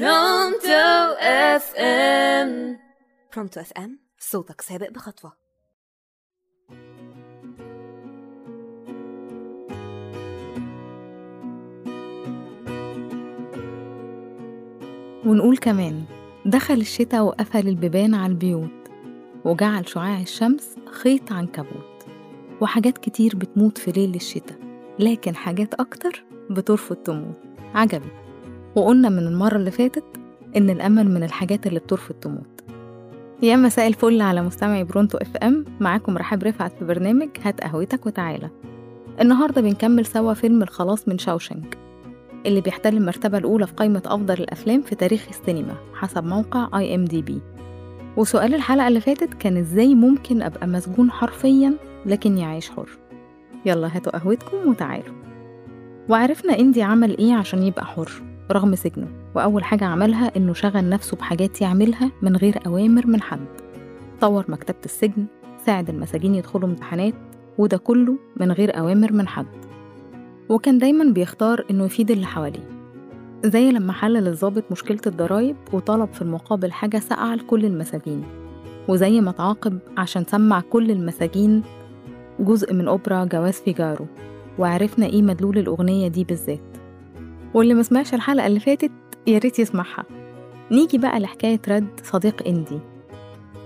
برونتو اف ام برونتو اف ام صوتك سابق بخطوة. ونقول كمان دخل الشتاء وقفل البيبان على البيوت وجعل شعاع الشمس خيط عنكبوت وحاجات كتير بتموت في ليل الشتاء لكن حاجات أكتر بترفض تموت. عجبي وقلنا من المرة اللي فاتت إن الأمل من الحاجات اللي بترفض تموت يا مساء الفل على مستمعي برونتو إف إم. معاكم رحاب رفعت في برنامج هات قهوتك وتعالى. النهارده بنكمل سوا فيلم الخلاص من شاوشانك اللي بيحتل المرتبة الأولى في قائمة أفضل الأفلام في تاريخ السينما حسب موقع IMDb وسؤال الحلقة اللي فاتت كان إزاي ممكن أبقى مسجون حرفيا لكني عايش حر. يلا هاتوا قهوتكم وتعالوا. وعرفنا إندي عمل إيه عشان يبقى حر. رغم سجنه وأول حاجة عملها إنه شغل نفسه بحاجات يعملها من غير أوامر من حد. طور مكتبة السجن ساعد المساجين يدخلوا امتحانات وده كله من غير أوامر من حد. وكان دايما بيختار إنه يفيد اللي حواليه. زي لما حلل الضابط مشكلة الضرايب وطلب في المقابل حاجة ساقعة لكل المساجين. وزي ما تعاقب عشان سمع كل المساجين جزء من أوبرا جواز فيجارو وعرفنا إيه مدلول الأغنية دي بالذات. واللي ما سمعش الحلقة اللي فاتت يا ريت يسمعها. نيجي بقى لحكاية رد صديق إندي.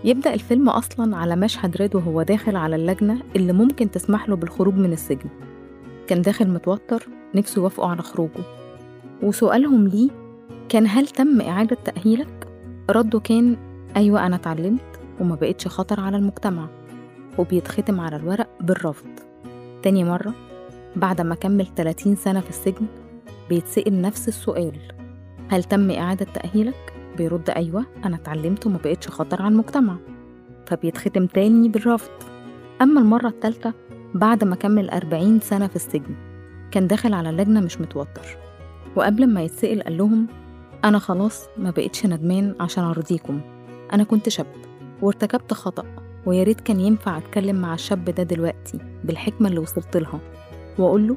يبدأ الفيلم أصلا على مشهد ريد وهو داخل على اللجنة اللي ممكن تسمح له بالخروج من السجن. كان داخل متوتر نفسه يوافقوا على خروجه. وسؤالهم ليه كان هل تم إعادة تأهيلك؟ رده كان أيوة أنا اتعلمت وما بقتش خطر على المجتمع. وبيتختم على الورق بالرفض. تاني مرة بعد ما كمل 30 سنة في السجن بيتسأل نفس السؤال. هل تم إعادة تأهيلك؟ بيرد أيوة أنا اتعلمت وما بقتش خطر على المجتمع. فبيتختم تاني بالرفض. أما المرة التالتة بعد ما كمل 40 سنة في السجن كان داخل على اللجنة مش متوتر. وقبل ما يتسأل قال لهم أنا خلاص ما بقتش ندمان عشان أرضيكم. أنا كنت شاب وارتكبت خطأ ويا ريت كان ينفع أتكلم مع الشاب ده دلوقتي بالحكمة اللي وصلت لها. وأقول له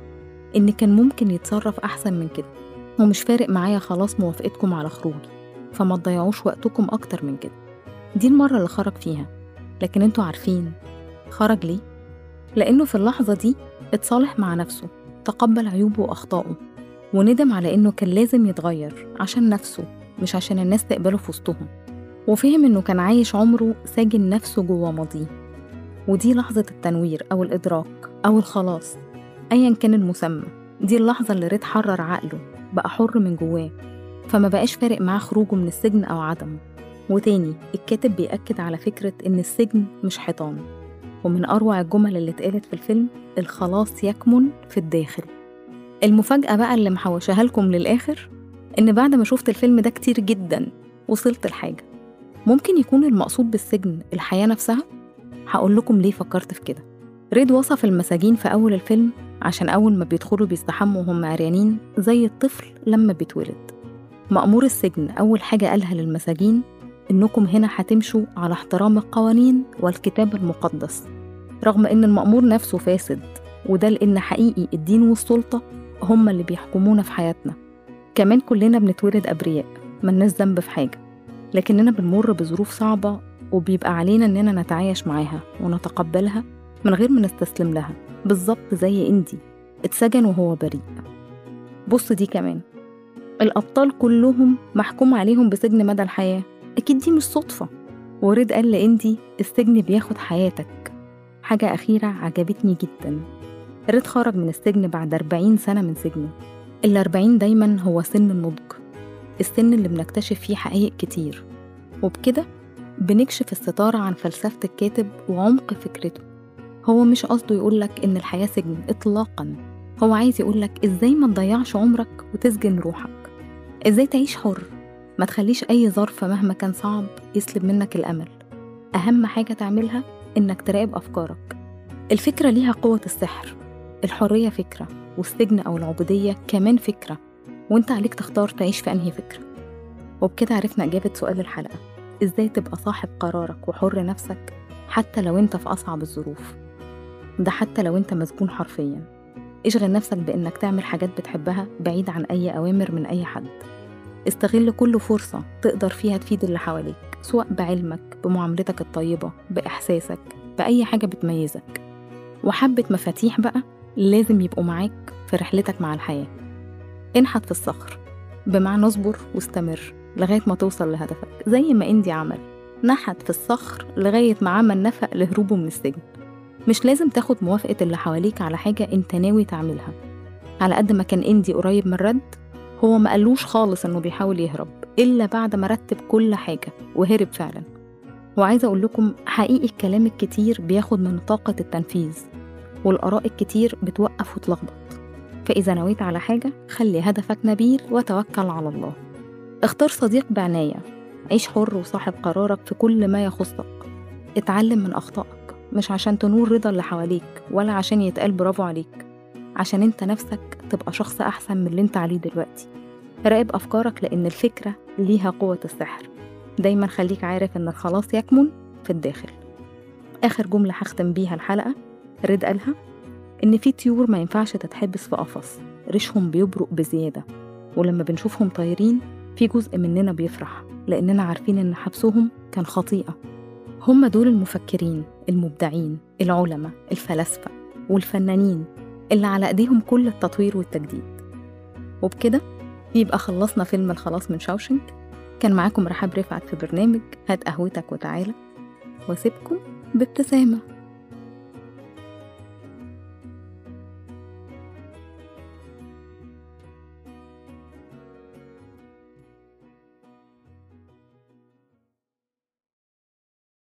إن كان ممكن يتصرف أحسن من كده. ومش فارق معايا خلاص موافقتكم على خروجي فما تضيعوش وقتكم أكتر من كده. دي المرة اللي خرج فيها. لكن أنتوا عارفين خرج ليه؟ لأنه في اللحظة دي اتصالح مع نفسه تقبل عيوبه وأخطائه وندم على إنه كان لازم يتغير عشان نفسه مش عشان الناس تقبله في وسطهم. وفهم إنه كان عايش عمره ساجن نفسه جوه ماضيه. ودي لحظة التنوير أو الإدراك أو الخلاص. أيا كان المسمى. دي اللحظة اللي ريد حرر عقله بقى حر من جواه. فما بقاش فارق معاه خروجه من السجن أو عدمه. وتاني الكاتب بيأكد على فكرة إن السجن مش حيطان. ومن أروع الجمل اللي اتقالت في الفيلم الخلاص يكمن في الداخل. المفاجأة بقى اللي محوشاها لكم للآخر إن بعد ما شفت الفيلم ده كتير جدا وصلت لحاجة. ممكن يكون المقصود بالسجن الحياة نفسها؟ هقول لكم ليه فكرت في كده. ريد وصف المساجين في أول الفيلم عشان أول ما بيدخلوا بيستحموا وهم عريانين زي الطفل لما بيتولد. مأمور السجن أول حاجة قالها للمساجين إنكم هنا هتمشوا على احترام القوانين والكتاب المقدس. رغم إن المأمور نفسه فاسد وده لأن حقيقي الدين والسلطة هما اللي بيحكمونا في حياتنا. كمان كلنا بنتولد أبرياء ملناش ذنب في حاجة. لكننا بنمر بظروف صعبة وبيبقى علينا إننا نتعايش معاها ونتقبلها من غير ما نستسلم لها. بالظبط زي إندي. اتسجن وهو بريء. بص دي كمان. الأبطال كلهم محكوم عليهم بسجن مدى الحياة. أكيد دي مش صدفة. وريد قال لإندي السجن بياخد حياتك. حاجة أخيرة عجبتني جدا. ريد خرج من السجن بعد 40 سنة من سجنه. ال 40 دايما هو سن النضج. السن اللي بنكتشف فيه حقائق كتير. وبكده بنكشف الستارة عن فلسفة الكاتب وعمق فكرته. هو مش قصده يقولك إن الحياة سجن إطلاقا. هو عايز يقولك إزاي ما تضيعش عمرك وتسجن روحك. إزاي تعيش حر. ما تخليش أي ظرف مهما كان صعب يسلب منك الأمل. أهم حاجة تعملها إنك تراقب أفكارك. الفكرة ليها قوة السحر. الحرية فكرة والسجن أو العبودية كمان فكرة. وإنت عليك تختار تعيش في أنهي فكرة. وبكده عرفنا إجابة سؤال الحلقة. إزاي تبقى صاحب قرارك وحر نفسك حتى لو إنت في أصعب الظروف. ده حتى لو انت مسجون حرفيا. اشغل نفسك بإنك تعمل حاجات بتحبها بعيد عن أي أوامر من أي حد. استغل كل فرصة تقدر فيها تفيد اللي حواليك سواء بعلمك بمعاملتك الطيبة بإحساسك بأي حاجة بتميزك. وحبة مفاتيح بقى لازم يبقوا معاك في رحلتك مع الحياة. انحت في الصخر. بمعنى اصبر واستمر لغاية ما توصل لهدفك. زي ما اندي عمل. نحت في الصخر لغاية ما عمل نفق لهروبه من السجن. مش لازم تاخد موافقة اللي حواليك على حاجة انت ناوي تعملها. على قد ما كان اندي قريب من الرد هو ما قالوش خالص انه بيحاول يهرب إلا بعد ما رتب كل حاجة وهرب فعلا. وعايزة أقول لكم حقيقي الكلام الكتير بياخد من طاقة التنفيذ والآراء الكتير بتوقف وتلخبط. فإذا نويت على حاجة خلي هدفك نبيل وتوكل على الله. اختار صديق بعناية. عيش حر وصاحب قرارك في كل ما يخصك. اتعلم من أخطائك. مش عشان تنور رضا اللي حواليك ولا عشان يتقال برافو عليك. عشان انت نفسك تبقى شخص أحسن من اللي انت عليه دلوقتي. راقب أفكارك لأن الفكرة ليها قوة السحر. دايما خليك عارف إن الخلاص يكمن في الداخل. آخر جملة هختم بيها الحلقة رد قالها إن في طيور ما ينفعش تتحبس في قفص ريشهم بيبرق بزيادة. ولما بنشوفهم طايرين في جزء مننا بيفرح لأننا عارفين إن حبسهم كان خطيئة. هم دول المفكرين. المبدعين العلماء الفلاسفة والفنانين اللي على إيديهم كل التطوير والتجديد. وبكده يبقى خلصنا فيلم الخلاص من شاوشنك. كان معاكم رحاب رفعت في برنامج هات قهوتك وتعالى. واسيبكم بابتسامة.